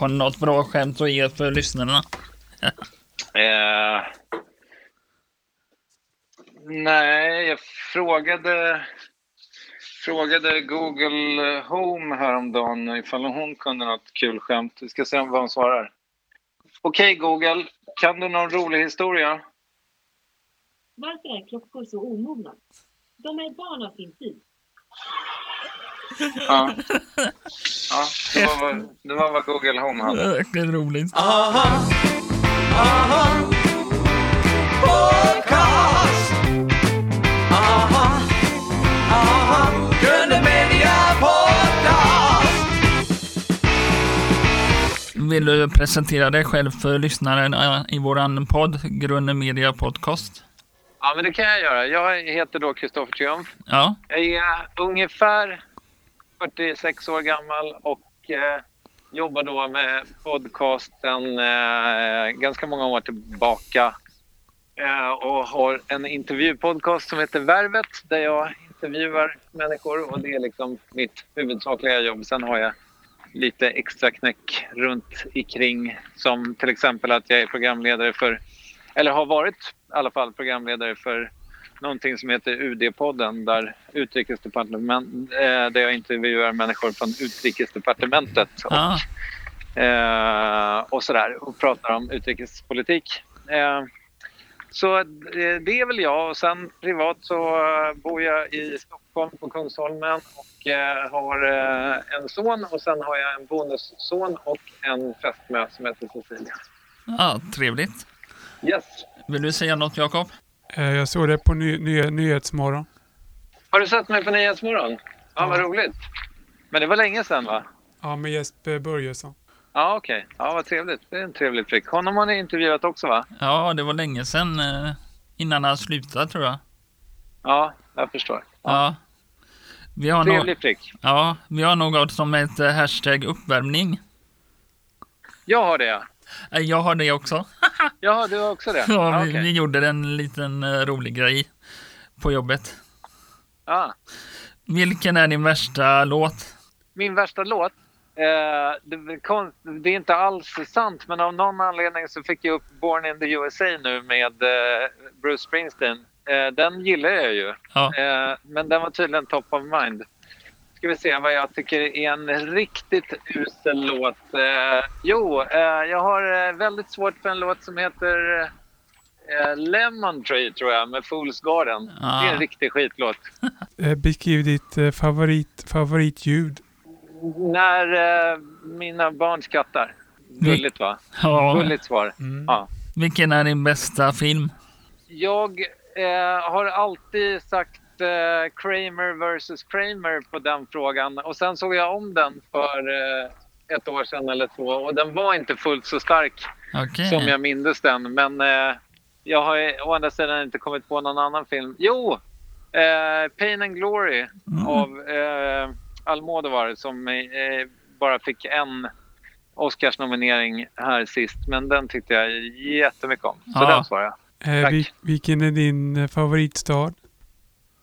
Har ni något bra skämt att ge för lyssnarna? Eh, nej, jag frågade, frågade Google Home häromdagen ifall hon kunde något kul skämt. Vi ska se vad hon svarar. Okej Google, kan du någon rolig historia? Varför är klockor så omogna? De är barn av sin tid. Ja, ja det, var vad, det var vad Google Home Det hade. är verkligen roligt. Podcast. Aha, aha, Gröna Media Podcast. Vill du presentera dig själv för lyssnaren i våran podd, Grunne Media Podcast? Ja, men det kan jag göra. Jag heter då Kristoffer Triumf. Ja, Jag är ungefär 46 år gammal och eh, jobbar då med podcasten eh, ganska många år tillbaka. Eh, och har en intervjupodcast som heter Värvet där jag intervjuar människor och det är liksom mitt huvudsakliga jobb. Sen har jag lite extra knäck runt ikring som till exempel att jag är programledare för, eller har varit i alla fall programledare för någonting som heter UD-podden där utrikesdepartement, eh, där jag intervjuar människor från utrikesdepartementet och, ah, eh, och sådär och pratar om utrikespolitik. Eh, så det är väl jag och sen privat så eh, bor jag i Stockholm på Kungsholmen och eh, har eh, en son och sen har jag en bonusson och en fästmö som heter Cecilia. ja, trevligt. Yes. Vill du säga något, Jakob? Eh, Jag såg det på ny, ny, Nyhetsmorgon. Har du sett mig på Nyhetsmorgon? Ja, vad roligt. Men det var länge sedan va? Ja, med Jesper Börjesson. Ja, okej. Ja, vad trevligt. Det är en trevlig prick. Honom har ni intervjuat också, va? Ja, det var länge sedan eh, innan han slutade, tror jag. Ja, jag förstår. Ja. Vi har, no Trevlig prick. ja, vi har något som heter hashtag uppvärmning. Jag har det, ja. Eh, Jag har det också. Ja, du har också det? Ja, Ja, vi, okej. vi gjorde en liten eh, rolig grej på jobbet. ja. Vilken är din värsta låt? Min värsta låt? Eh, det, är konst, det är inte alls sant, men av någon anledning så fick jag upp Born in the USA nu med eh, Bruce Springsteen. Den gillar jag ju, Ja, eh, men den var tydligen top of mind. Ska vi se vad jag tycker är en riktigt usel låt. Eh, jo, eh, jag har eh, väldigt svårt för en låt som heter eh, Lemon Tree, tror jag, med Fools Garden. Det är en Ah. riktig skitlåt. Eh, Beskriv ditt eh, favorit, favoritljud. När mina barn skrattar. Gulligt, va? ja. Gulligt svar. Mm. Ja. Vilken är din bästa film? Jag har alltid sagt eh, Kramer vs Kramer på den frågan. Och sen såg jag om den för eh, ett år sedan eller två. Och den var inte fullt så stark Okej. som jag mindes den. Men eh, jag har å andra sidan inte kommit på någon annan film. Jo! Eh, Pain and Glory av eh, Almodovar som eh, bara fick en Oscarsnominering här sist. Men den tyckte jag jättemycket om. Så Ja. den svarar jag. Eh, Tack. vil, vilken är din favoritstad?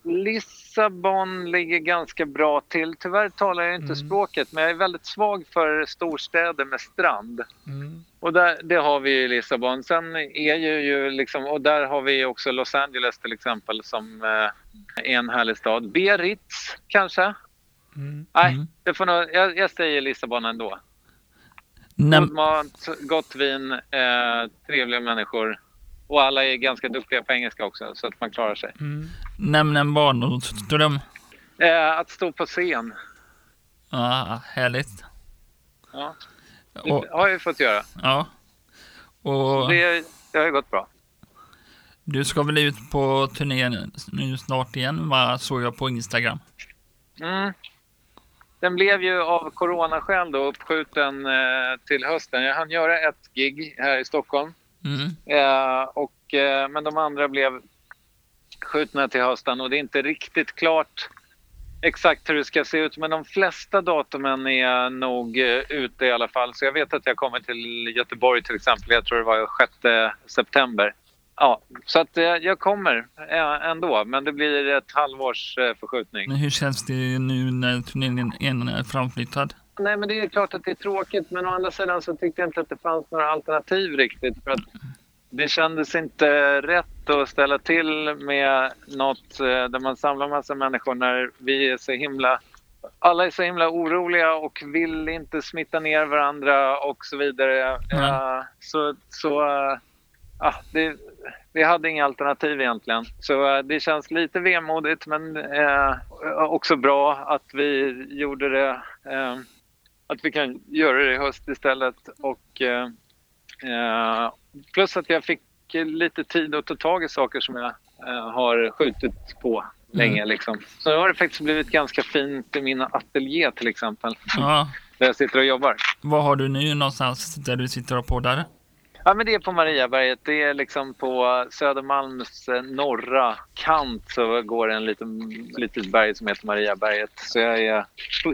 Lissabon ligger ganska bra till. Tyvärr talar jag inte Mm. språket, men jag är väldigt svag för storstäder med strand. Mm. Och där, det har vi i Lissabon. Sen är ju, ju liksom, och där har vi också Los Angeles till exempel som eh, är en härlig stad. Biarritz kanske? Mm. Nej, Mm. det får nog, jag, jag säger Lissabon ändå. Näm God mat, gott vin, eh, trevliga människor. Och alla är ganska duktiga på engelska också, så att man klarar sig. Mm. Nämn en barndomsdröm. Eh, att stå på scen, Ja, härligt. ja, Och, det har jag fått göra. ja. Och Det, det har ju gått bra. du ska väl ut på turnén nu snart igen, va? såg jag på Instagram. Mm. Den blev ju av coronaskäl då uppskjuten eh, till hösten. Jag hann göra ett gig här i Stockholm. Mm. Eh, och, eh, men de andra blev skjutna till hösten och det är inte riktigt klart exakt hur det ska se ut. Men de flesta datumen är nog eh, ute i alla fall. Så jag vet att jag kommer till Göteborg till exempel. Jag tror det var 6 september. Ja, så att eh, jag kommer eh, ändå. Men det blir ett halvårs förskjutning. Men hur känns det nu när turneringen är framflyttad? Nej, men det är klart att det är tråkigt. Men å andra sidan så tyckte jag inte att det fanns några alternativ riktigt. För att det kändes inte rätt att ställa till med något eh, där man samlar massa människor när vi är så himla... Alla är så himla oroliga och vill inte smitta ner varandra och så vidare. Eh, Så, så eh, ja, det, vi hade inga alternativ egentligen. Så det känns lite vemodigt men också bra att vi gjorde det. Att vi kan göra det i höst istället. Och, plus att jag fick lite tid att ta tag i saker som jag eh, har skjutit på länge. Liksom. Så nu har det faktiskt blivit ganska fint i min ateljé till exempel. Ja. Där jag sitter och jobbar. Var har du nu någonstans där du sitter och poddar? Ja, men det är på Mariaberget. Det är liksom på Södermalms eh, norra kant så går det en liten, litet berg som heter Mariaberget. Så jag är,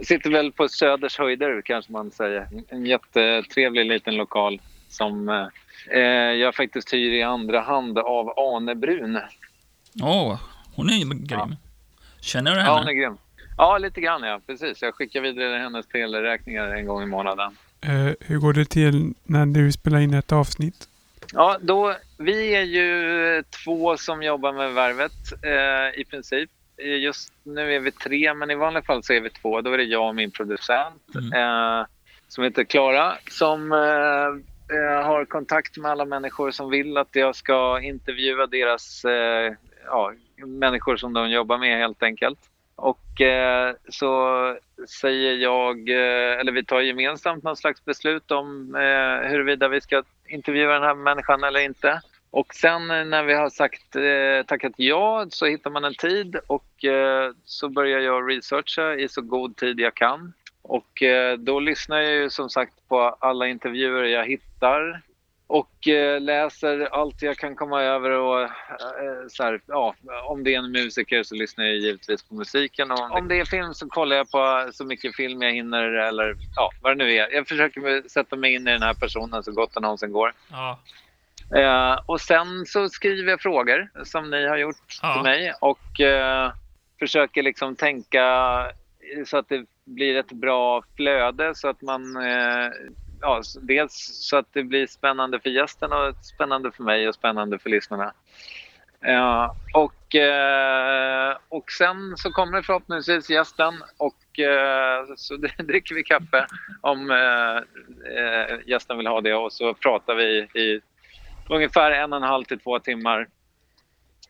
sitter väl på Söders höjder kanske man säger. En jättetrevlig liten lokal som eh, eh, jag faktiskt hyr i andra hand av Ane Brun. Åh, hon är ju grym. Känner du Ja, henne? hon är grym. Ja, lite grann ja. Precis. Jag skickar vidare hennes teleräkningar en gång i månaden. Eh, hur går det till när du spelar in ett avsnitt? Ja, då, vi är ju två som jobbar med Värvet eh, i princip. Eh, Just nu är vi tre, men i vanliga fall så är vi två. Då är det jag och min producent Mm. eh, som heter Klara som eh, har kontakt med alla människor som vill att jag ska intervjua deras eh, ja, människor som de jobbar med helt enkelt. Och eh, så säger jag, eh, eller vi tar gemensamt någon slags beslut om eh, huruvida vi ska intervjua den här människan eller inte. Och sen eh, när vi har sagt eh, tackat ja så hittar man en tid och eh, så börjar jag researcha i så god tid jag kan. Och eh, då lyssnar jag ju som sagt på alla intervjuer jag hittar och eh, läser allt jag kan komma över och eh, så här, ja, om det är en musiker så lyssnar jag givetvis på musiken och om det är film så kollar jag på så mycket film jag hinner eller ja, vad det nu är. Jag försöker sätta mig in i den här personen så gott det någonsin går. Ja. Eh, och sen så skriver jag frågor som ni har gjort Ja. till mig och eh, försöker liksom tänka så att det blir ett bra flöde så att man eh, ja, dels så att det blir spännande för gästen och spännande för mig och spännande för lyssnarna. Eh, och, eh, och sen så kommer förhoppningsvis gästen och eh, så dricker vi kaffe om eh, eh, gästen vill ha det och så pratar vi i ungefär en och en halv till två timmar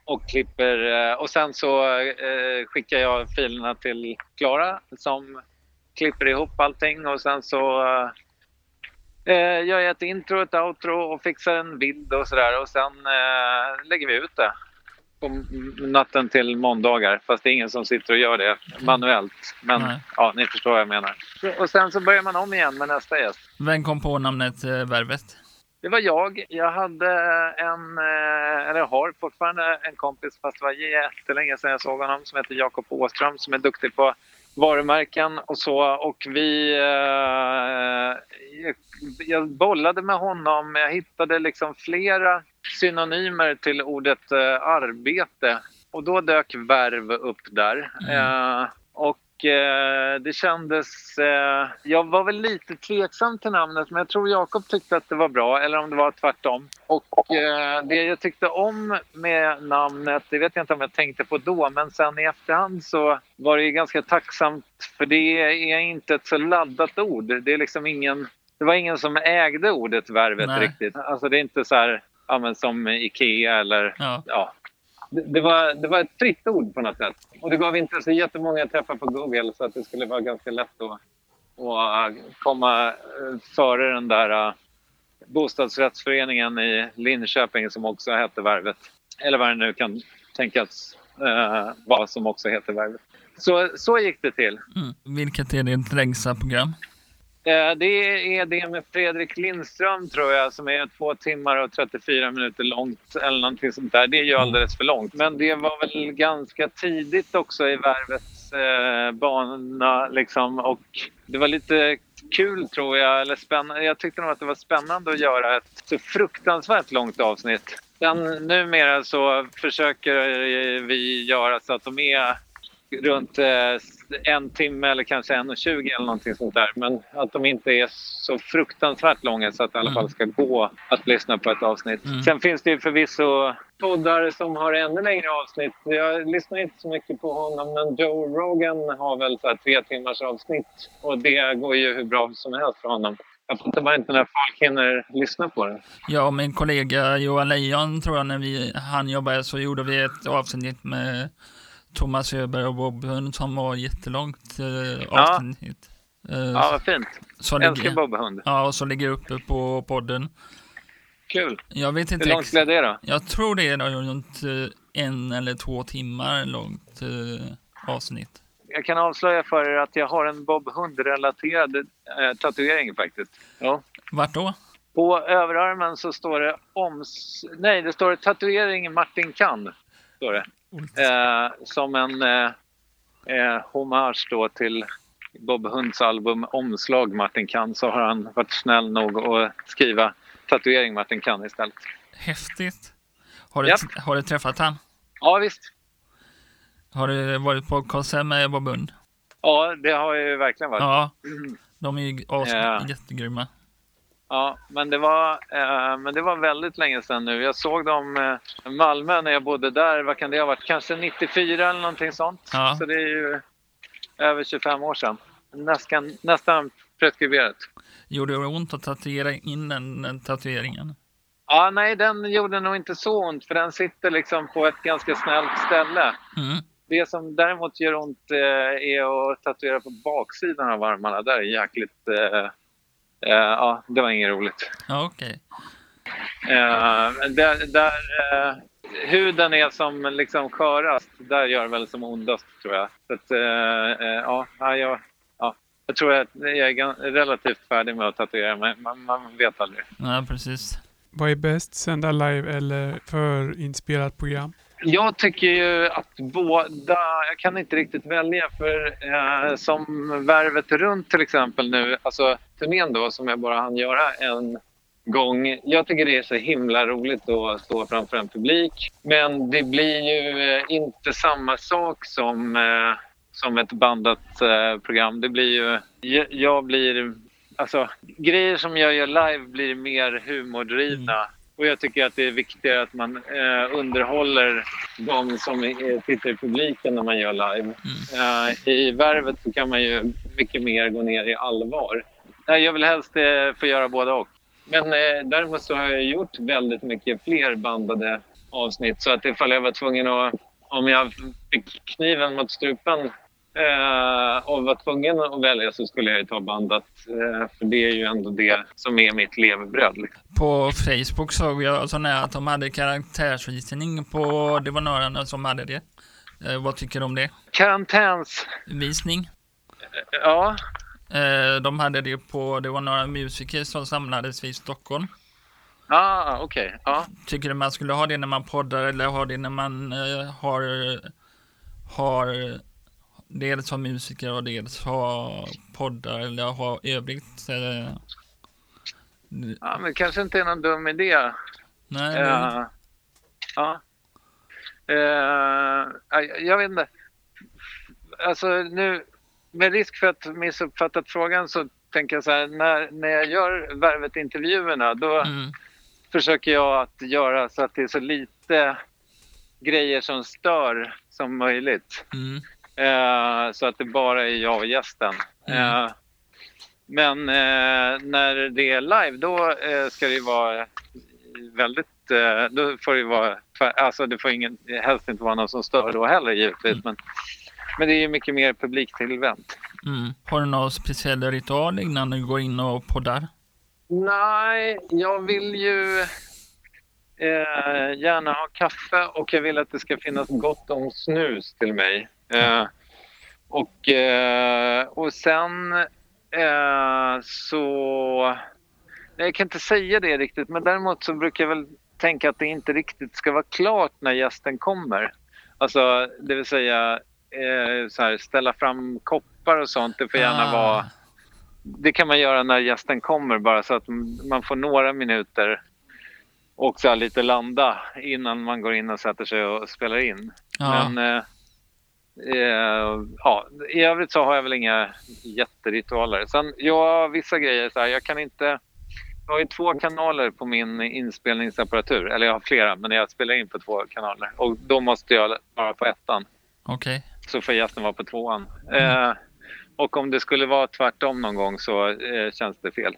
och klipper. eh, Och sen så eh, skickar jag filerna till Klara som klipper ihop allting och sen så eh, gör jag ett intro, ett outro och fixar en bild och sådär och sen eh, lägger vi ut det på natten till måndagar fast det är ingen som sitter och gör det manuellt. Men Nej. ja, ni förstår vad jag menar. Och sen så börjar man om igen med nästa gäst. Vem kom på namnet eh, Värvet? Det var jag. Jag hade en, eh, eller har fortfarande en kompis, fast det var jättelänge sedan jag såg honom, som heter Jakob Åström som är duktig på varumärken och så. Och vi... Eh, jag, bollade med honom. Jag hittade liksom flera synonymer till ordet eh, arbete. Och då dök värv upp där. Eh, och eh, det kändes... Eh, jag var väl lite tveksam till namnet men jag tror Jakob tyckte att det var bra, eller om det var tvärtom. Och eh, det jag tyckte om med namnet, det vet jag inte om jag tänkte på då, men sen i efterhand så var det ju ganska tacksamt för det är inte ett så laddat ord. Det är liksom ingen... Det var ingen som ägde ordet värvet Nej. riktigt. Alltså det är inte så här, ja, men som Ikea eller Ja. ja, det, var, det var ett fritt ord på något sätt. Och det gav inte så jättemånga träffar på Google så att det skulle vara ganska lätt att, att komma eh, före den där eh, bostadsrättsföreningen i Linköping som också hette Värvet. Eller vad det nu kan tänkas eh, vara som också heter Värvet. Så, så gick det till. Mm. Vilket är ditt längsta program? Eh, Det är det med Fredrik Lindström tror jag som är två timmar och 34 minuter långt eller någonting sånt där. Det är ju alldeles för långt. Men det var väl ganska tidigt också i värvets eh, bana liksom och det var lite kul tror jag, eller spännande. Jag tyckte nog att det var spännande att göra ett så fruktansvärt långt avsnitt. Sen numera så försöker vi göra så att de är runt eh, en timme eller kanske en och tjugo eller någonting sånt där. Men att de inte är så fruktansvärt långa så att det i alla Mm. fall ska gå att lyssna på ett avsnitt. Mm. Sen finns det ju förvisso poddar som har ännu längre avsnitt. Jag lyssnar inte så mycket på honom men Joe Rogan har väl så här tre timmars avsnitt och det går ju hur bra som helst för honom. Jag fattar bara inte när folk hinner lyssna på det. Jag och min kollega Johan Lejon tror jag när vi, han jobbade så gjorde vi ett avsnitt med Thomas Öberg och Bob Hund som var jättelångt eh, Ja. avsnitt. Eh, Ja, vad fint. så Älskar ligger, Bob Hund. ja, och så ligger uppe på podden. Kul. Jag vet inte Hur långt blev det då? Jag tror det är runt eh, en eller två timmar långt eh, avsnitt. Jag kan avslöja för er att jag har en Bob Hund-relaterad eh, tatuering faktiskt. Ja. Vart då? På överarmen så står det oms... Nej, det står tatuering Martin kan. Står det. Eh, som en eh, eh, hommage då till Bob Hunds album Omslag Martin kan så har han varit snäll nog att skriva tatuering Martin kan istället. Häftigt. Har du, Japp. har du träffat han? Ja visst. Har du varit på konsert med Bob Hund? Ja, det har ju verkligen varit. Ja. De är ju as- Ja. jättegrymma. Ja, men det, var, eh, men det var väldigt länge sedan nu. Jag såg dem eh, i Malmö när jag bodde där. Vad kan det ha varit? Kanske 94 eller någonting sånt. Ja. Så det är ju över 25 år sedan. Nästan, nästan preskriberat. Gjorde det ont att tatuera in den, tatueringen? Ja, nej, den gjorde nog inte så ont för den sitter liksom på ett ganska snällt ställe. Mm. Det som däremot gör ont eh, är att tatuera på baksidan av armarna. Där är jäkligt... Eh, eh, ja, det var inget roligt. Ja, okej. Eh, där där eh, huden är som liksom skörast, där gör det väl som ondast tror jag. Så att, eh, eh, ja, ja, jag, ja, jag tror att jag är relativt färdig med att tatuera mig. Man, man vet aldrig. Ja, precis. Vad är bäst, sända live eller förinspelat program? Jag tycker ju att båda, jag kan inte riktigt välja för eh, som Värvet runt till exempel nu, alltså turnén då som jag bara hann göra en gång. Jag tycker det är så himla roligt att stå framför en publik. Men det blir ju eh, inte samma sak som, eh, som ett bandat eh, program. Det blir ju, jag, jag blir, alltså grejer som jag gör live blir mer humordrivna. Mm. Och jag tycker att det är viktigare att man eh, underhåller de som är, sitter i publiken när man gör live. Eh, I Värvet så kan man ju mycket mer gå ner i allvar. Jag vill helst eh, få göra båda och. Men eh, däremot så har jag gjort väldigt mycket fler bandade avsnitt. Så att ifall jag var tvungen att... Om jag fick kniven mot strupen eh, och var tvungen att välja så skulle jag ju ta bandat. Eh, för det är ju ändå det som är mitt levebröd. Liksom. På Facebook såg jag sån här att de hade karaktärsvisning på, det var några som hade det. Eh, vad tycker du om det? Karantäns... Visning. Ja, Eh, de hade det på, det var några musiker som samlades vid Stockholm. ah, okej. Ja. Tycker du man skulle ha det när man poddar eller ha det när man eh, har, har dels har musiker och dels har poddar eller har övrigt? Eh, ja, men kanske inte är någon dum idé. nej, Eh, ja. Jag- jag vet inte. Alltså nu, med risk för att missuppfattat frågan så tänker jag så här, när, när jag gör Värvet-intervjuerna då mm, försöker jag att göra så att det är så lite grejer som stör som möjligt. mm, Eh, så att det bara är jag och gästen. Mm. Eh, men eh, när det är live då eh, ska det ju vara väldigt... Eh, då får det ju vara... Alltså det får ingen, helst inte vara någon som stör då heller givetvis. Mm. Men, men det är ju mycket mer publiktillvänt. mm. Har du någon speciell ritual innan du går in och poddar? Nej, jag vill ju eh, gärna ha kaffe och jag vill att det ska finnas gott om snus till mig. Eh, och, eh, och sen eh, så... Jag kan inte säga det riktigt, men däremot så brukar jag väl tänka att det inte riktigt ska vara klart när gästen kommer. Alltså, det vill säga eh, så här, ställa fram koppar och sånt. Det får gärna Ah. vara det kan man göra när gästen kommer bara så att man får några minuter och så här lite landa innan man går in och sätter sig och spelar in. Ja, Men eh, ja, I övrigt så har jag väl inga jätteritualer. Sen, ja, vissa grejer så här, jag kan inte... Jag har ju två kanaler på min inspelningsapparatur. Eller jag har flera, men jag spelar in på två kanaler. Och då måste jag vara på ettan. Okej. Så får gästen vara på tvåan. Eh, och om det skulle vara tvärtom någon gång så eh, känns det fel.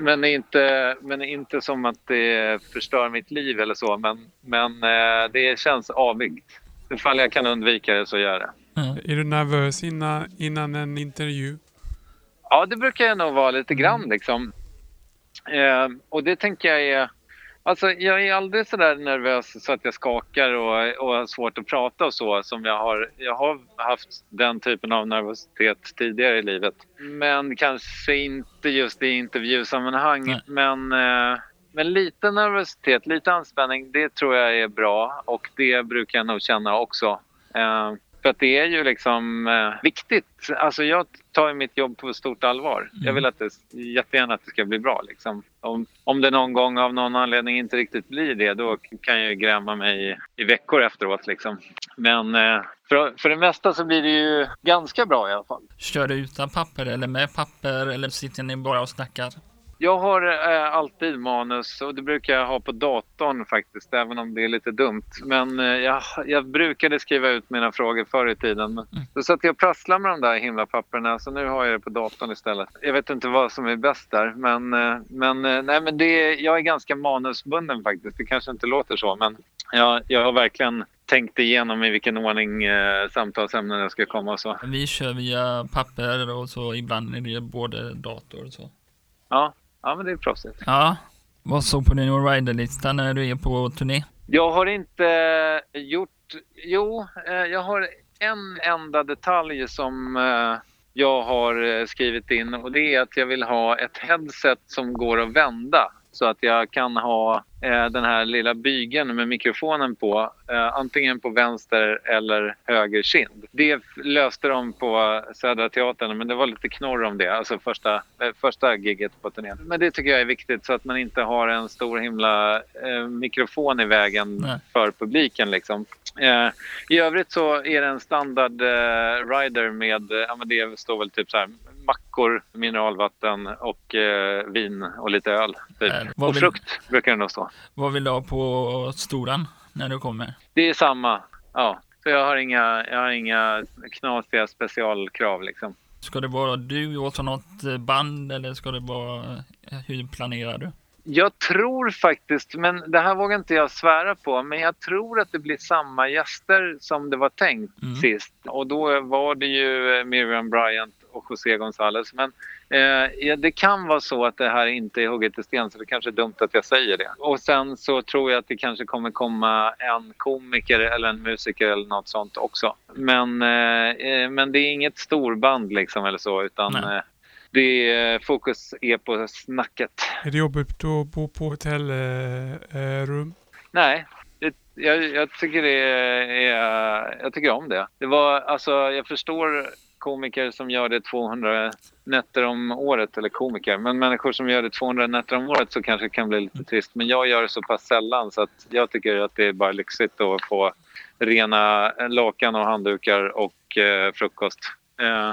Men inte, men inte som att det förstör mitt liv eller så. Men, men eh, det känns avigt. Ifall jag kan undvika det så gör jag det. Ja. Är du nervös innan, innan en intervju? Ja, det brukar jag nog vara lite grann liksom. Eh, och det tänker jag är... Alltså jag är aldrig så där nervös så att jag skakar och, och har svårt att prata och så som jag har. Jag har haft den typen av nervositet tidigare i livet. Men kanske inte just i intervjusammanhang. Nej. Men, eh, men lite nervositet, lite anspänning, det tror jag är bra och det brukar jag nog känna också. Eh, för att det är ju liksom eh, viktigt. Alltså jag tar ju mitt jobb på stort allvar. Jag vill att det, jättegärna att det ska bli bra. Liksom. Om, om det någon gång av någon anledning inte riktigt blir det, då kan jag ju gräma mig i, i veckor efteråt. Liksom. Men eh, för, för det mesta så blir det ju ganska bra i alla fall. Kör du utan papper eller med papper eller sitter ni bara och snackar? Jag har eh, alltid manus och det brukar jag ha på datorn faktiskt, även om det är lite dumt. Men eh, jag, jag brukade skriva ut mina frågor förr i tiden. Men Då satt jag och prasslade med de där himla papperna så nu har jag det på datorn istället. Jag vet inte vad som är bäst där, men, eh, men, eh, nej, men det, jag är ganska manusbunden faktiskt. Det kanske inte låter så, men jag, jag har verkligen tänkt igenom i vilken ordning eh, samtalsämnen jag ska komma och så. Vi kör via papper och så ibland är det både dator och så. Ja, ja men det är proffsigt. Ja. Vad står på din riderlista när du är på turné? Jag har inte gjort... Jo, eh, jag har en enda detalj som eh, jag har eh, skrivit in och det är att jag vill ha ett headset som går att vända så att jag kan ha eh, den här lilla bygeln med mikrofonen på eh, antingen på vänster eller höger kind. Det löste de på Södra Teatern men det var lite knorr om det, alltså första, eh, första giget på turnén. Men det tycker jag är viktigt så att man inte har en stor himla eh, mikrofon i vägen Nej. för publiken liksom. Eh, I övrigt så är det en standard eh, rider med, ja men det står väl typ så här mackor, mineralvatten och eh, vin och lite öl. Typ. Vad och vill- frukt brukar det nog stå. Vad vill du ha på storan när du kommer? Det är samma. Ja. Så jag har inga, jag har inga knasiga specialkrav liksom. Ska det vara du och så något eh, band eller ska det vara, eh, hur planerar du? Jag tror faktiskt, men det här vågar inte jag svära på, men jag tror att det blir samma gäster som det var tänkt Mm. sist. Och då var det ju Miriam Bryant och José González. Men eh, det kan vara så att det här inte är hugget i sten, så det kanske är dumt att jag säger det. Och sen så tror jag att det kanske kommer komma en komiker eller en musiker eller något sånt också. Men, eh, eh, men det är inget storband liksom eller så, utan eh, det är, fokus är på snacket. Är det jobbigt att bo på hotellrum? Eh, rum? Nej, jag, jag tycker det är, jag tycker om det. Det var, alltså, jag förstår komiker som gör det 200 nätter om året, eller komiker, men människor som gör det 200 nätter om året så kanske det kan bli lite trist. Men jag gör det så pass sällan så att jag tycker att det är bara lyxigt att få rena lakan och handdukar och eh, frukost. Eh,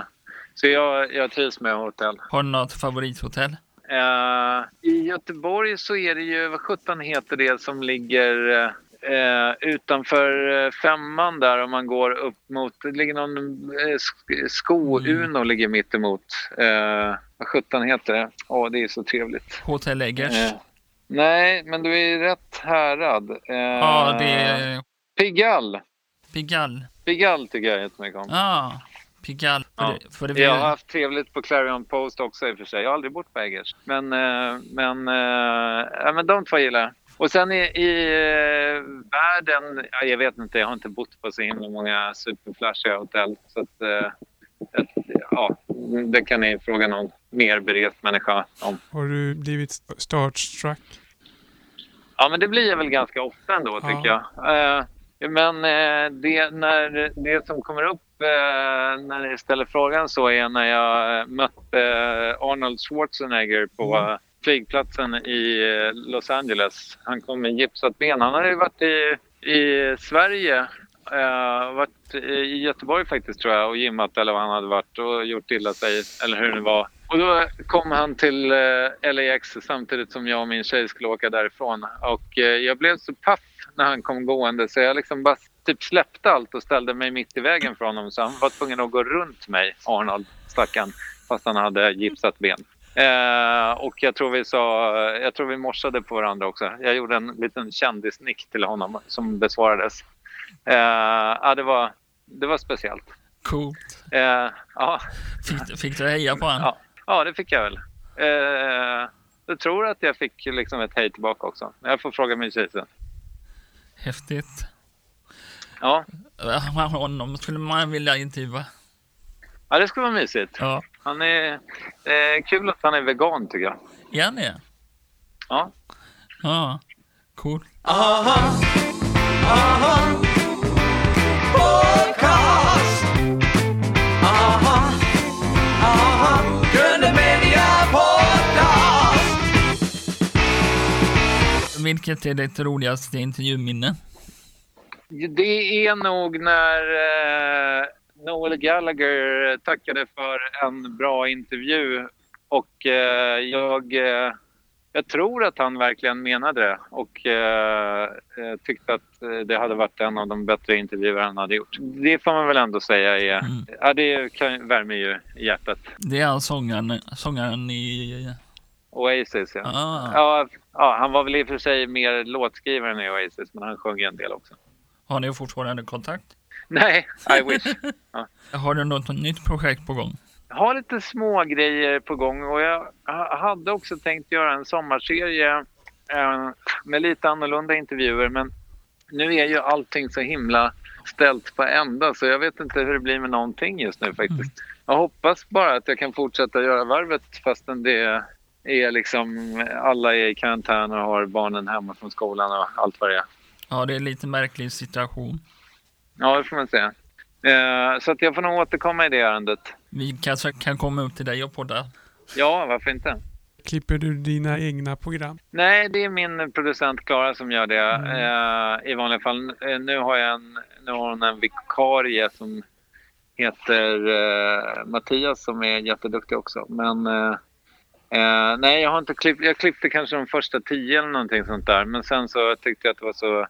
så jag, jag trivs med hotell. Har du något favorithotell? Eh, I Göteborg så är det ju, vad sjutton heter det som ligger eh, utanför eh, femman där om man går upp mot, det ligger någon eh, sk- sko-Uno ligger mitt emot. Eh, vad sjutton heter det? Åh, det är så trevligt. Hotell Eggers? Eh, nej, men du är i rätt härad. Eh, ja, det är Pigalle. Pigalle. Pigalle tycker jag jättemycket om. Ja, Pigalle. För, Ja. det, för det Jag har haft trevligt på Clarion Post också i och för sig. Jag har aldrig bott på Eggers. Men, eh, men, ja, men de två gillar jag. Och sen i, i eh, världen, ja, jag vet inte, jag har inte bott på så himla många superflashiga hotell. Så att, eh, ja, det kan ni fråga någon mer berest människa om. Har du blivit starstruck? Ja, men det blir jag väl ganska ofta ändå Ja. tycker jag. Eh, men eh, det, när, det som kommer upp när ni ställer frågan så är när jag mötte Arnold Schwarzenegger på Mm flygplatsen i eh, Los Angeles. Han kom med gipsat ben. Han hade ju varit i, i Sverige Uh, varit i Göteborg faktiskt tror jag och gymmat eller vad han hade varit och gjort illa sig eller hur det var. Och då kom han till eh, uh, LAX samtidigt som jag och min tjej skulle åka därifrån. Och uh, jag blev så paff när han kom gående så jag liksom bara typ släppte allt och ställde mig mitt i vägen för honom. Så han var tvungen att gå runt mig, Arnold, stackarn, fast han hade gipsat ben. Eh, och jag tror vi sa, jag tror vi morsade på varandra också. Jag gjorde en liten kändisnick till honom som besvarades. Eh, ja, det var, det var speciellt. Coolt. Eh, ja, Fick, fick du heja på honom? ja, ja, det fick jag väl. Eh, jag tror att jag fick liksom ett hej tillbaka också. Jag får fråga min tjej sen. Häftigt. Ja. Honom skulle man vilja intervjua. ja, det skulle vara mysigt. Ja. Han är, eh, kul att han är vegan tycker jag. Är han det? Ja. Ja. Cool. Aha, aha. Podcast. Aha, aha. Gröna Media Podcast. Vilket är ditt roligaste intervjuminne? Det är nog när eh, Noel Gallagher tackade för en bra intervju och eh, jag, eh, jag tror att han verkligen menade det och eh, eh, tyckte att eh, det hade varit en av de bättre intervjuer han hade gjort. Det får man väl ändå säga är, Mm. ja det kan, värmer ju hjärtat. Det är sångaren, sångaren i... Oasis ja. Ah. Ja, ja, han var väl i och för sig mer låtskrivare än i Oasis men han sjöng en del också. Har ni fortfarande kontakt? Nej, I wish. Har du något nytt projekt på gång? Jag har lite små grejer på gång och jag ha- hade också tänkt göra en sommarserie eh, med lite annorlunda intervjuer men nu är ju allting så himla ställt på ända så jag vet inte hur det blir med någonting just nu faktiskt. Jag hoppas bara att jag kan fortsätta göra varvet fastän det är liksom alla är i karantän och har barnen hemma från skolan och allt vad det är. Ja, det är en lite märklig situation. Ja, det får man säga. Eh, så att jag får nog återkomma i det ärendet. Vi kanske kan komma upp till dig och podda. Ja, varför inte? Klipper du dina egna program? Nej, det är min producent Klara som gör det Mm. eh, i vanliga fall. Eh, nu har jag en, nu har hon en vikarie som heter eh, Mattias som är jätteduktig också. Men eh, eh, nej, jag har inte klippt. Jag klippte kanske de första tio eller någonting sånt där. Men sen så tyckte jag att det var så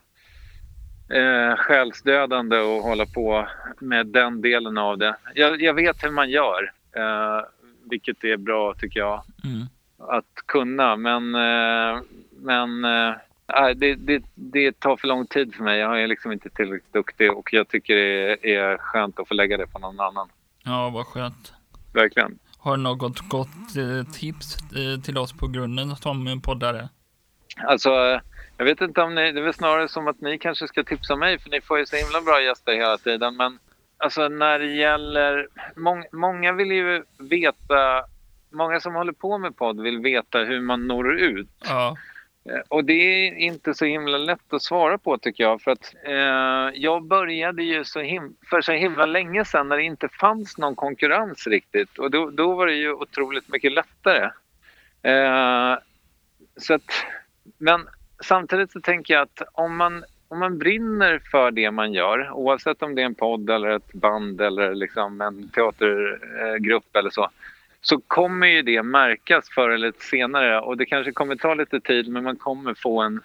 eh, själsdödande att hålla på med den delen av det. Jag, jag vet hur man gör, eh, vilket är bra tycker jag Mm. att kunna. Men, eh, men eh, det, det, det tar för lång tid för mig. Jag är liksom inte tillräckligt duktig och jag tycker det är skönt att få lägga det på någon annan. Ja, vad skönt. Verkligen. Har du något gott eh, tips eh, till oss på grunden som poddare? Alltså, eh, jag vet inte om ni... Det är väl snarare som att ni kanske ska tipsa mig för ni får ju så himla bra gäster hela tiden. Men alltså när det gäller... Mång, många vill ju veta... Många som håller på med podd vill veta hur man når ut. Ja, Eh, Och det är inte så himla lätt att svara på tycker jag. För att eh, jag började ju så him- för så himla länge sedan när det inte fanns någon konkurrens riktigt. Och då, då var det ju otroligt mycket lättare. Eh, så att, men samtidigt så tänker jag att om man, om man brinner för det man gör, oavsett om det är en podd eller ett band eller liksom en teatergrupp eller så, så kommer ju det märkas förr eller senare och det kanske kommer ta lite tid men man kommer få en,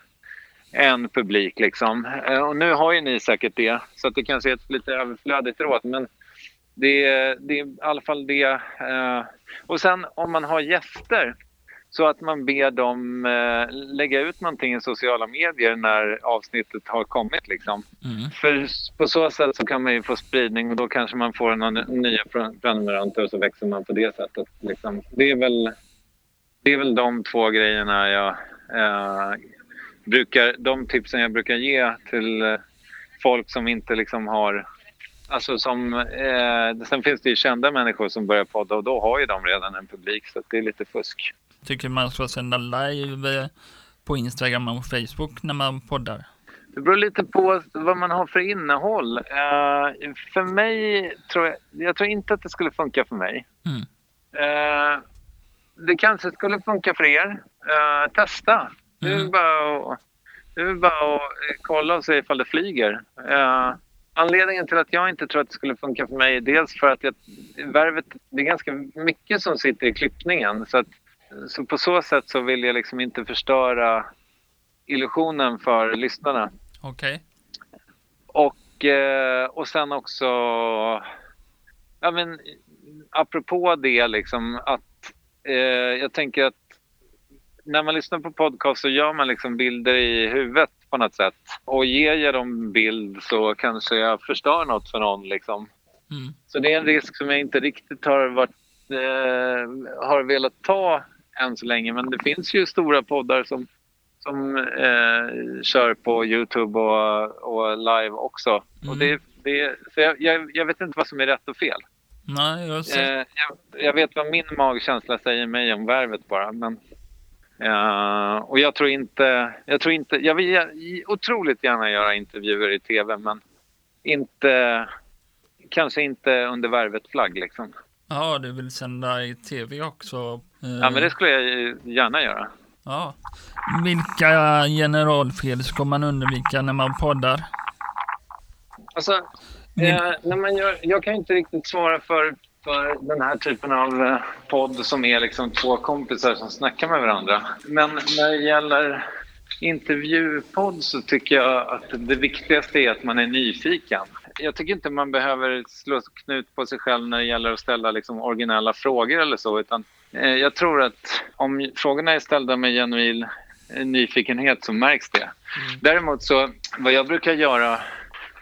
en publik liksom. Eh, och nu har ju ni säkert det så att det kanske är ett lite överflödigt råd men det, är- det är i alla fall det. Eh. Och sen om man har gäster så att man ber dem eh, lägga ut någonting i sociala medier när avsnittet har kommit liksom. mm. För på så sätt så kan man ju få spridning och då kanske man får några nya pre- prenumeranter och så växer man på det sättet. Liksom. Det, är väl, det är väl de två grejerna jag eh, brukar, de tipsen jag brukar ge till eh, folk som inte liksom har Alltså som, eh, sen finns det ju kända människor som börjar podda och då har ju de redan en publik så det är lite fusk. Tycker man ska sända live eh, på Instagram och Facebook när man poddar? Det beror lite på vad man har för innehåll. Eh, för mig tror jag, jag tror inte att det skulle funka för mig. Mm. Eh, det kanske skulle funka för er. Eh, testa. Det är Mm. bara att, det är bara att kolla och se ifall det flyger. Anledningen till att jag inte tror att det skulle funka för mig är dels för att jag, värvet, det är ganska mycket som sitter i klippningen. Så, att, så på så sätt så vill jag liksom inte förstöra illusionen för lyssnarna. Okej. Och, eh, och sen också, ja men apropå det liksom att eh, jag tänker att när man lyssnar på podcast så gör man liksom bilder i huvudet på något sätt. Och ger jag dem bild så kanske jag förstör något för någon liksom. Mm. Så det är en risk som jag inte riktigt har, varit, eh, har velat ta än så länge. Men det finns ju stora poddar som, som eh, kör på Youtube och, och live också. Mm. Och det, det, så jag, jag, jag vet inte vad som är rätt och fel. Nej, jag ser. Eh, jag, jag vet vad min magkänsla säger mig om värvet bara. Men, eh, och jag tror inte... Jag, tror inte, jag vill otroligt gärna göra intervjuer i tv men inte... Kanske inte under värvet-flagg liksom. Ja, du vill sända i tv också? Eh, Ja men det skulle jag gärna göra. ja. Vilka generalfel ska man undvika när man poddar? Alltså, eh, när man gör, jag kan inte riktigt svara för, för den här typen av eh, podd som är liksom två kompisar som snackar med varandra. Men när det gäller intervjupodd så tycker jag att det viktigaste är att man är nyfiken. Jag tycker inte man behöver slå knut på sig själv när det gäller att ställa liksom originella frågor eller så. Utan, eh, jag tror att om frågorna är ställda med genuin eh, nyfikenhet så märks det. Däremot så, vad jag brukar göra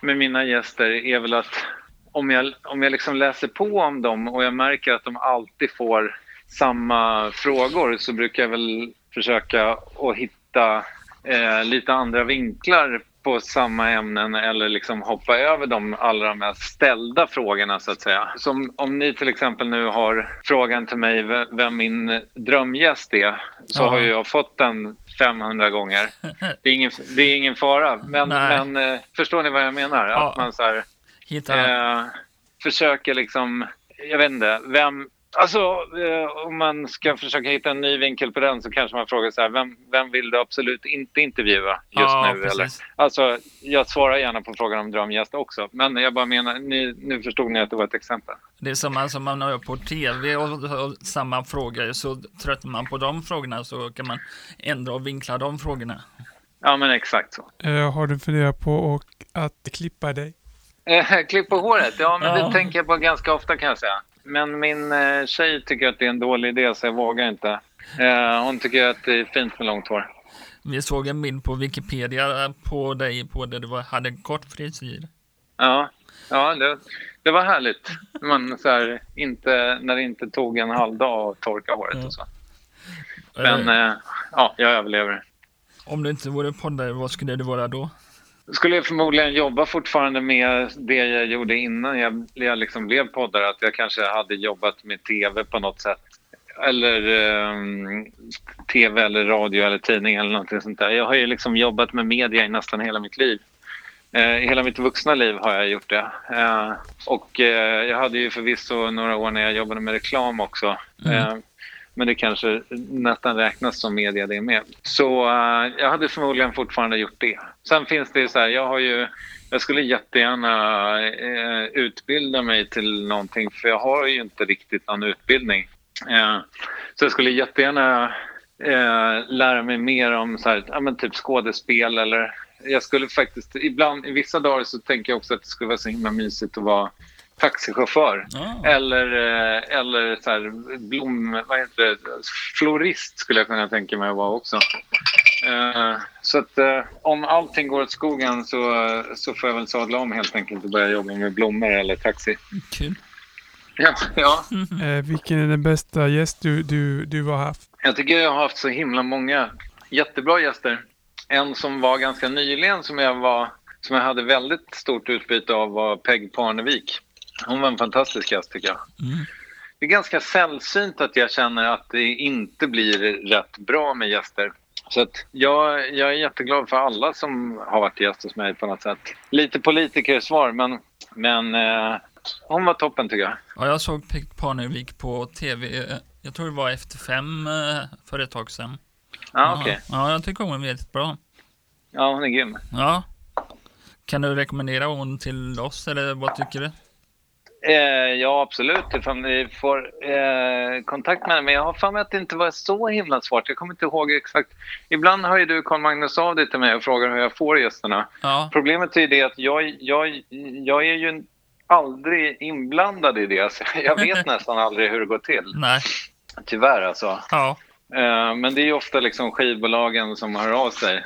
med mina gäster är väl att om jag, om jag liksom läser på om dem och jag märker att de alltid får samma frågor så brukar jag väl försöka att hitta eh, lite andra vinklar på samma ämnen eller liksom hoppa över de allra mest ställda frågorna så att säga. Som om ni till exempel nu har frågan till mig vem min drömgäst är så Ja. har jag fått den 500 gånger. Det är ingen, det är ingen fara. Men, men eh, förstår ni vad jag menar? Ja. Att man så här, eh, försöker liksom, jag vet inte, vem... Alltså eh, om man ska försöka hitta en ny vinkel på den så kanske man frågar så här, vem, vem vill du absolut inte intervjua just ja, nu? precis. Eller? Alltså, jag svarar gärna på frågan om drömgäst också. Men jag bara menar, ni, nu förstod ni att det var ett exempel. Det är samma som man har på tv och, och samma frågor. Så tröttnar man på de frågorna så kan man ändra och vinkla de frågorna. Ja, men exakt så. Eh, har du funderat på och att klippa dig? Eh, klipp på håret, ja men Ja. det tänker jag på ganska ofta kan jag säga. Men min eh, tjej tycker att det är en dålig idé så jag vågar inte. Eh, hon tycker att det är fint med långt hår. Vi såg en bild på Wikipedia på dig på där du var, hade en kort frisyr. Ja, ja det, det var härligt. Man, så här, inte, när det inte tog en halv dag att torka håret och så. Men eh, ja, jag överlever. Om du inte vore poddare, vad skulle du vara då? Skulle jag förmodligen jobba fortfarande med det jag gjorde innan jag, jag liksom blev poddare. Att jag kanske hade jobbat med tv på något sätt. Eller ehm, tv eller radio eller tidning eller någonting sånt där. Jag har ju liksom jobbat med media i nästan hela mitt liv. Eh, hela mitt vuxna liv har jag gjort det. Eh, och eh, jag hade ju förvisso några år när jag jobbade med reklam också. Eh, men det kanske nästan räknas som media det med. Så uh, jag hade förmodligen fortfarande gjort det. Sen finns det ju så här, jag har ju jag skulle jättegärna uh, utbilda mig till någonting för jag har ju inte riktigt någon utbildning. Uh, så jag skulle jättegärna lära mig mer om så här, ja, men typ skådespel eller jag skulle faktiskt ibland, i vissa dagar så tänker jag också att det skulle vara så himla mysigt att vara taxichaufför. Ja. Eller, eh, eller så här, blom... Vad heter det? Florist skulle jag kunna tänka mig att vara också. Eh, Så att eh, om allting går åt skogen så, så får jag väl sadla om helt enkelt och börja jobba med blommor eller taxi. Kul. Ja, ja. Eh, vilken är den bästa gäst du, du, du har haft? Jag tycker jag har haft så himla många jättebra gäster. En som var ganska nyligen som jag, var, som jag hade väldigt stort utbyte av var Peg Parnevik. Hon var en fantastisk gäst tycker jag. Mm. Det är ganska sällsynt att jag känner att det inte blir rätt bra med gäster. Så att jag, jag är jätteglad för alla som har varit gäst hos mig på något sätt. Lite politikersvar, men, men eh, hon var toppen tycker jag. Ja, jag såg Peg Parnevik på tv, eh, jag tror det var efter fem eh, för ett tag sedan. Ja, okej. Ja, jag tycker hon är väldigt bra. Ja, hon är grym. Ja. Kan du rekommendera hon till oss eller vad tycker du? Eh, ja, absolut. Ifall ni får eh, kontakt med henne. Men jag har för mig att det inte var så himla svårt. Jag kommer inte ihåg exakt. Ibland hör ju du, Carl Magnus, av dig till mig och frågar hur jag får gästerna. Ja, Problemet är ju det att jag, jag, jag är ju aldrig inblandad i det. Så jag vet nästan aldrig hur det går till. nej, Tyvärr alltså. ja, Eh, men det är ju ofta liksom skivbolagen som hör av sig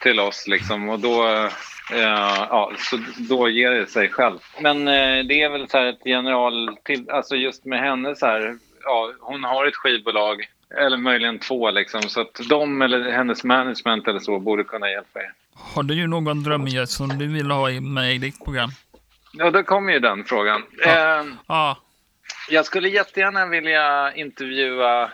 till oss liksom och då, eh, ja, så då ger det sig själv. Men eh, det är väl så här ett general, till, alltså just med henne så här, ja, hon har ett skivbolag eller möjligen två liksom så att de eller hennes management eller så borde kunna hjälpa er. har du någon drömgäst som du vill ha med i ditt program? Ja, då kommer ju den frågan. Ja. Eh, Ja, Jag skulle jättegärna vilja intervjua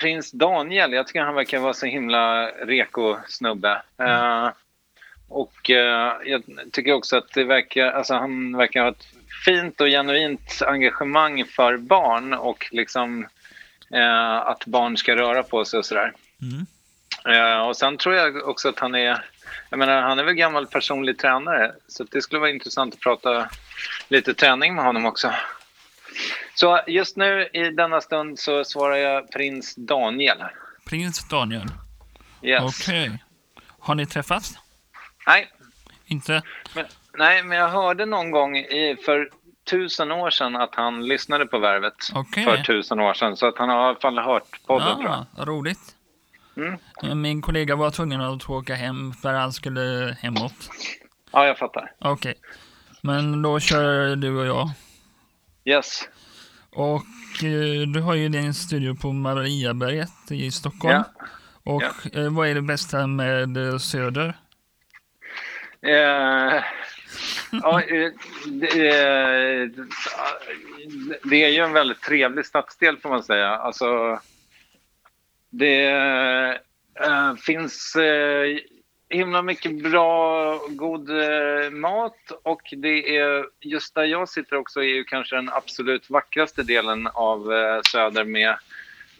prins Daniel. Jag tycker han verkar vara så himla reko snubbe. Eh, och eh, jag tycker också att det verkar, alltså han verkar ha ett fint och genuint engagemang för barn och liksom eh, att barn ska röra på sig och sådär. mm. Eh, och sen tror jag också att han är, jag menar han är väl gammal personlig tränare så det skulle vara intressant att prata lite träning med honom också. Så just nu i denna stund så svarar jag prins Daniel. prins Daniel. Yes. Okej. Har ni träffats? Nej, Inte? men, nej, men jag hörde någon gång i, för tusen år sedan att han lyssnade på Värvet. Okej. För tusen år sedan, så att han har i alla fall hört podden tror jag. Ja, roligt. Mm. Eh, Min kollega var tvungen att åka hem för han skulle hemåt. Ja, jag fattar. Okej. Men då kör du och jag. Yes. Och eh, du har ju din studio på Mariaberget i Stockholm. Ja. Och Ja. eh, vad är det bästa med Söder? Eh, ja, eh, det, eh, det är ju en väldigt trevlig stadsdel får man säga. Alltså, det eh, finns eh, himla mycket bra, god eh, mat och det är just där jag sitter också är ju kanske den absolut vackraste delen av eh, Söder med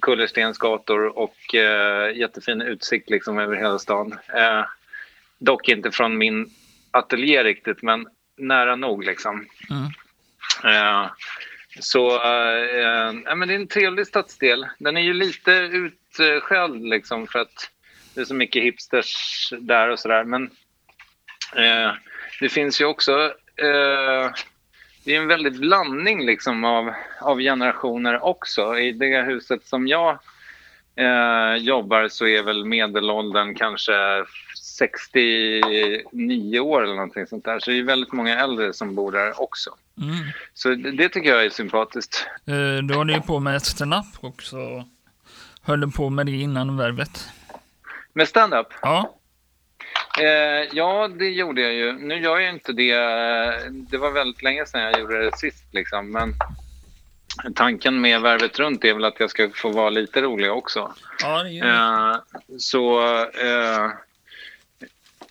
kullerstensgator och eh, jättefin utsikt liksom över hela stan. Eh, Eh, dock inte från min ateljé riktigt, men nära nog liksom. Mm. Eh, så eh, ja, men det är en trevlig stadsdel. Den är ju lite utskälld liksom för att det är så mycket hipsters där och sådär. Men eh, det finns ju också eh, det är en väldig blandning liksom av, av generationer också. I det huset som jag eh, jobbar så är väl medelåldern kanske 69 år eller någonting sånt där. Så det är väldigt många äldre som bor där också. Mm. Så det, det tycker jag är sympatiskt. Eh, Du håller ju på med stand-up också. Höll du på med det innan värvet? Med stand-up? Ja. Eh, ja, det gjorde jag ju. Nu gör jag inte det. Det var väldigt länge sedan jag gjorde det sist. Liksom. Men tanken med Värvet runt är väl att jag ska få vara lite rolig också. Ja, det gör. Eh, så... Eh,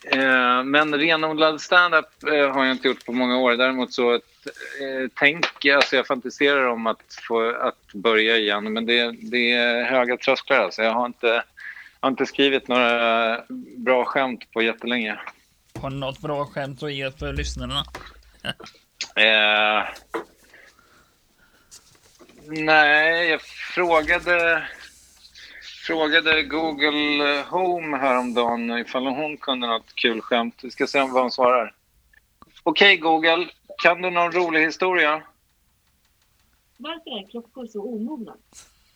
eh, men renodlad stand-up eh, har jag inte gjort på många år. Däremot så eh, tänker alltså jag fantiserar om att få att börja igen. Men det, det är höga trösklar. Alltså. Jag har inte, jag har inte skrivit några bra skämt på jättelänge. Har du något bra skämt att ge för lyssnarna? Eh, nej, jag frågade, frågade Google Home häromdagen ifall hon kunde något kul skämt. Vi ska se vad hon svarar. Okej Google, kan du någon rolig historia? Varför är klockor så omogna?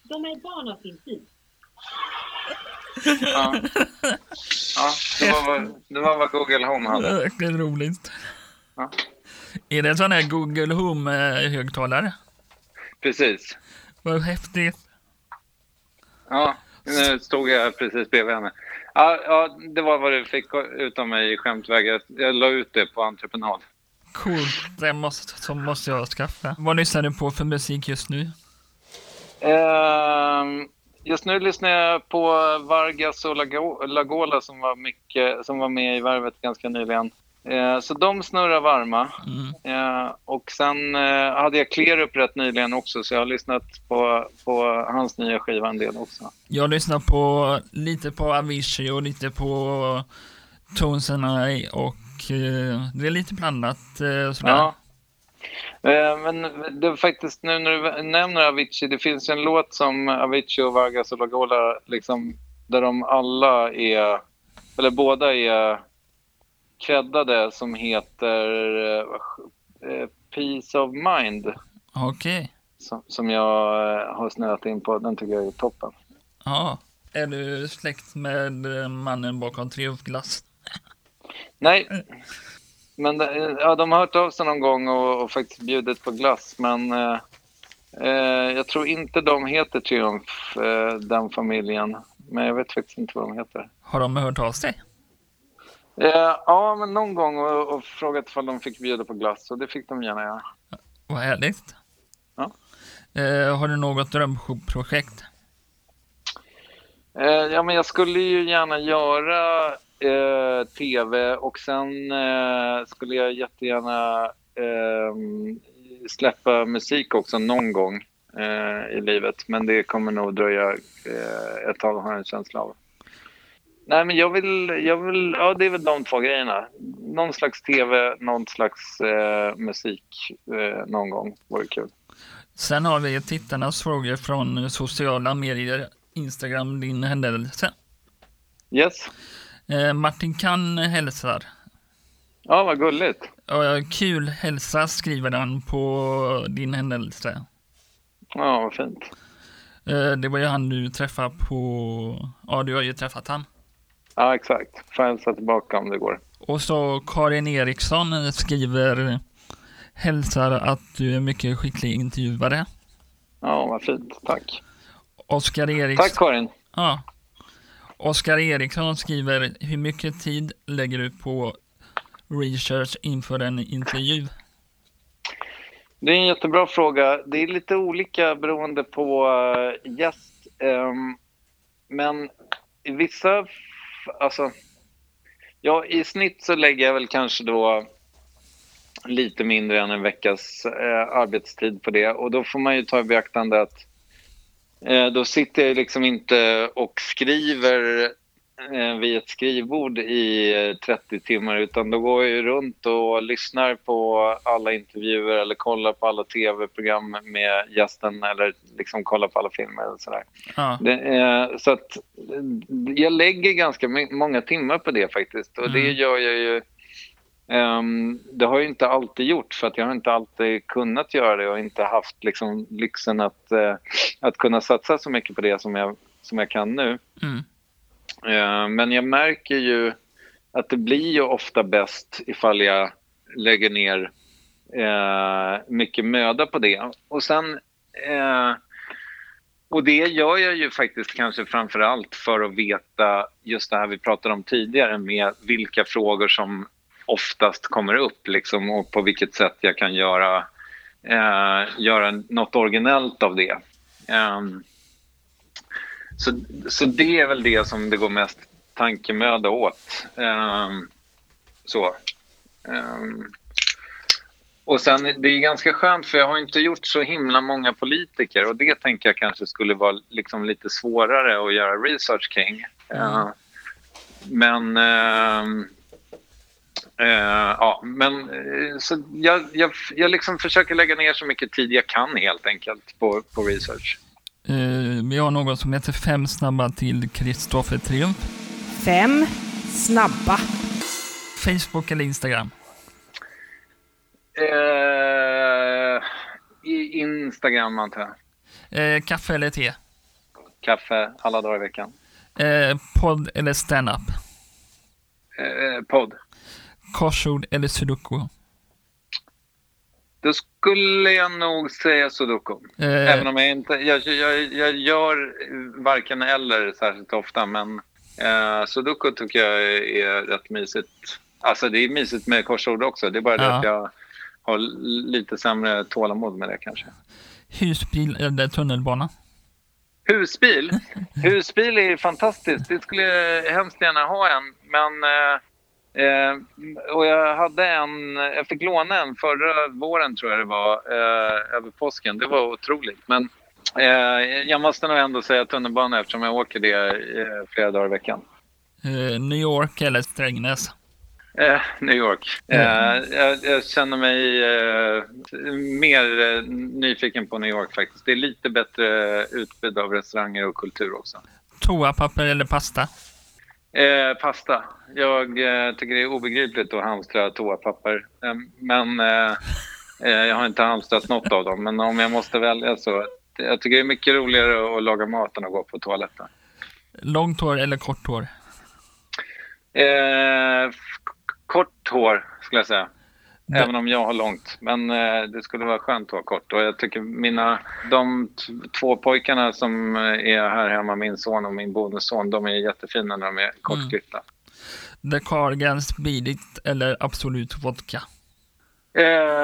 De är barn av sin tid. Ja, ja det, var vad, det var vad Google Home hade. Det är roligt. Ja. Är det en sån här Google Home-högtalare? Precis. Vad häftigt. Ja, nu stod jag precis bredvid henne. Ja, ja, det var vad du fick ut av mig i skämtväg. Jag, la ut det på entreprenad. Coolt. Det måste, så måste jag skaffa. Vad lyssnar du på för musik just nu? Ehm, just nu lyssnar jag på Vargas och Lago- Lagola som var, mycket, som var med i Värvet ganska nyligen. Eh, så de snurrar varma. Mm. Eh, och sen eh, hade jag Klerup rätt nyligen också så jag har lyssnat på, på hans nya skiva en del också. Jag lyssnar på lite på Avicii och lite på tonerna i och eh, det är lite blandat eh, sådär. Ja. Eh, Men det är faktiskt nu när du nämner Avicii, det finns ju en låt som Avicii och Vargas och Lagola, liksom, där de alla är, eller båda är creddade som heter eh, eh, Peace of Mind. Okej. Som, som jag eh, har snöat in på. Den tycker jag är toppen. Ja. Är du släkt med eh, mannen bakom Triumfglass? Nej, men ja, de har hört av sig någon gång och, och faktiskt bjudit på glass. Men eh, jag tror inte de heter Triumf, eh, den familjen. Men jag vet faktiskt inte vad de heter. Har de hört av sig? Eh, ja, men någon gång och, och frågat ifall de fick bjuda på glass. Och det fick de gärna göra. Vad härligt. Ja. Eh, har du något drömprojekt? Eh, ja, men jag skulle ju gärna göra eh, tv och sen eh, skulle jag jättegärna eh, släppa musik också någon gång eh, i livet. Men det kommer nog dröja ett tag har jag en känsla av. Nej, men jag vill, jag vill, ja det är väl de två grejerna. Någon slags tv, någon slags eh, musik eh, någon gång vore kul. Sen har vi tittarnas frågor från sociala medier, Instagram, din händelse. Yes? Eh, Martin Kann hälsar. Ja, vad gulligt. Ja, kul hälsa skriver han på din händelse. Ja, vad fint. Eh, det var ju han du träffade på, ja du har ju träffat han. Ja, exakt. Hälsa tillbaka om det går. Och så Karin Eriksson skriver hälsar att du är mycket skicklig intervjuare. Ja, vad fint. Tack. Oskar Eriksson. Tack Karin. Ja. Oskar Eriksson skriver hur mycket tid lägger du på research inför en intervju? Det är en jättebra fråga. Det är lite olika beroende på eh, gäst. Ehm, men i vissa... Alltså, ja, I snitt så lägger jag väl kanske då lite mindre än en veckas eh, arbetstid på det. Och då får man ju ta i beaktande att eh, då sitter jag liksom inte och skriver vid ett skrivbord i eh, 30 timmar utan då går jag runt och lyssnar på alla intervjuer eller kollar på alla tv-program med gästen eller liksom kollar på alla filmer och sådär. Ja. Det, eh, så att eh, jag lägger ganska många timmar på det faktiskt och det Mm. gör jag ju ehm, det har jag inte alltid gjort för att jag har inte alltid kunnat göra det och inte haft liksom lyxen att, eh, att kunna satsa så mycket på det som jag, som jag kan nu. Mm. Eh, men jag märker ju att det blir ju ofta bäst ifall jag lägger ner eh, mycket möda på det. Och sen... Eh, och det gör jag ju faktiskt kanske framför allt för att veta just det här vi pratade om tidigare med vilka frågor som oftast kommer upp liksom, och på vilket sätt jag kan göra, eh, göra något originellt av det. Ehm, så, så det är väl det som det går mest tankemöda åt. Ehm, så. Ehm, och sen, det är ganska skönt för jag har inte gjort så himla många politiker och det tänker jag kanske skulle vara liksom lite svårare att göra research kring. Ehm, men ehm, eh, ja, men eh, så jag, jag, jag liksom försöker lägga ner så mycket tid jag kan helt enkelt på, på research. Eh, vi har något som heter Fem snabba till Kristoffer Triumf. Fem snabba. Facebook eller Instagram? Eh, i Instagram antar jag. Eh, kaffe eller te? Kaffe alla dagar i veckan. Eh, podd eller stand-up? Eh, podd. Korsord eller sudoku? Då skulle jag nog säga sudoku. Eh, Även om jag inte... Jag, jag, jag gör varken eller särskilt ofta, men eh, sudoku tycker jag är rätt mysigt. Alltså det är mysigt med korsord också. Det är bara det Ja. att jag har lite sämre tålamod med det kanske. husbil eller tunnelbana? Husbil? Husbil är fantastiskt. Det skulle jag hemskt gärna ha en. Men, eh, eh, och jag hade en, jag fick låna en förra våren tror jag det var, eh, över påsken. Det var otroligt. Men eh, jag måste nog ändå säga tunnelbana eftersom jag åker det eh, flera dagar i veckan. Eh, New York eller Strängnäs? Eh, New York. Eh, jag, jag känner mig mer nyfiken på New York faktiskt. Det är lite bättre utbud av restauranger och kultur också. Toapapper eller pasta? Eh, pasta. Jag eh, tycker det är obegripligt att hamstra toapapper. Eh, men eh, jag har inte hamstrat något av dem. Men om jag måste välja så. Jag tycker det är mycket roligare att laga mat än att gå på toaletten. Långt hår eller kort hår? Eh, kort hår skulle jag säga. Det- Även om jag har långt. Men eh, det skulle vara skönt att ha kort. Och jag tycker mina, de två pojkarna som eh, är här hemma, min son och min bonusson, de är jättefina när de är kortklippta. The Cardigans, Beat It eller Absolut Vodka?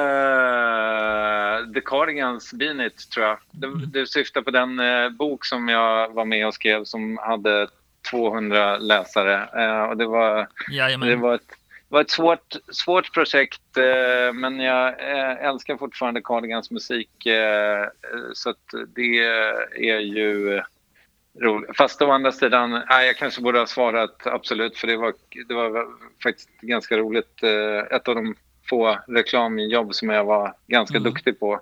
Eh, The Cardigans, Bean It, tror jag. Du, du syftar på den eh, bok som jag var med och skrev som hade 200 läsare. Eh, och det var Jajamän. Det var ett, var ett svårt, svårt projekt, eh, men jag eh, älskar fortfarande Cardigans musik. Eh, så det är ju roligt. Fast å andra sidan, nej, jag kanske borde ha svarat absolut, för det var, det var faktiskt ganska roligt. Ett av de få reklamjobb som jag var ganska Mm. duktig på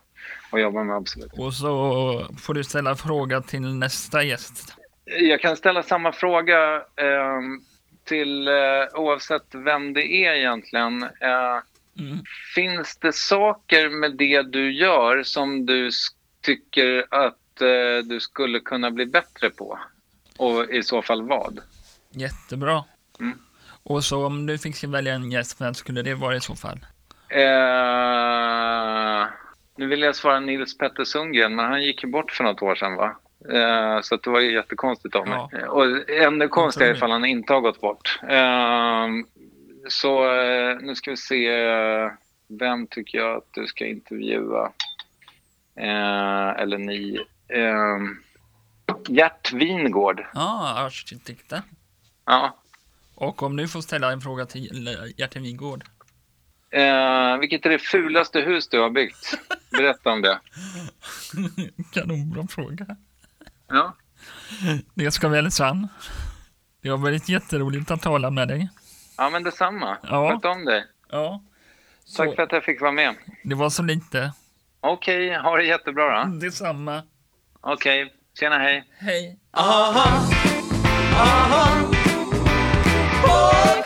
att jobba med, absolut. Och så får du ställa fråga till nästa gäst. Jag kan ställa samma fråga till eh, oavsett vem det är egentligen. Eh, Mm. Finns det saker med det du gör som du tycker att eh, du skulle kunna bli bättre på? Och i så fall vad? Jättebra. Mm. Och så om du fick välja en gäst, vem skulle det vara i så fall? Eh, nu vill jag svara Nils Petter Sundgren, men han gick ju bort för något år sedan va? Eh, så det var ju jättekonstigt av mig. Ja. Och ännu konstigare ifall han inte har gått bort. Eh, så eh, nu ska vi se. Vem tycker jag att du ska intervjua? Eh, eller ni. Eh, Gert Wingård. Ja, arkitekten. Ja. Och om du får ställa en fråga till Gertin Wigård. Eh, vilket är det fulaste hus du har byggt? Berätta om det. Kanonbra fråga. Ja. Det ska väl sann. Det har varit jätteroligt att tala med dig. Ja, men detsamma. Ja. Sköt om dig. Ja. Tack Så, för att jag fick vara med. det var så lite. Okej, ha det jättebra då. Detsamma. Okej, tjena hej. Hej. Aha, aha, podcast.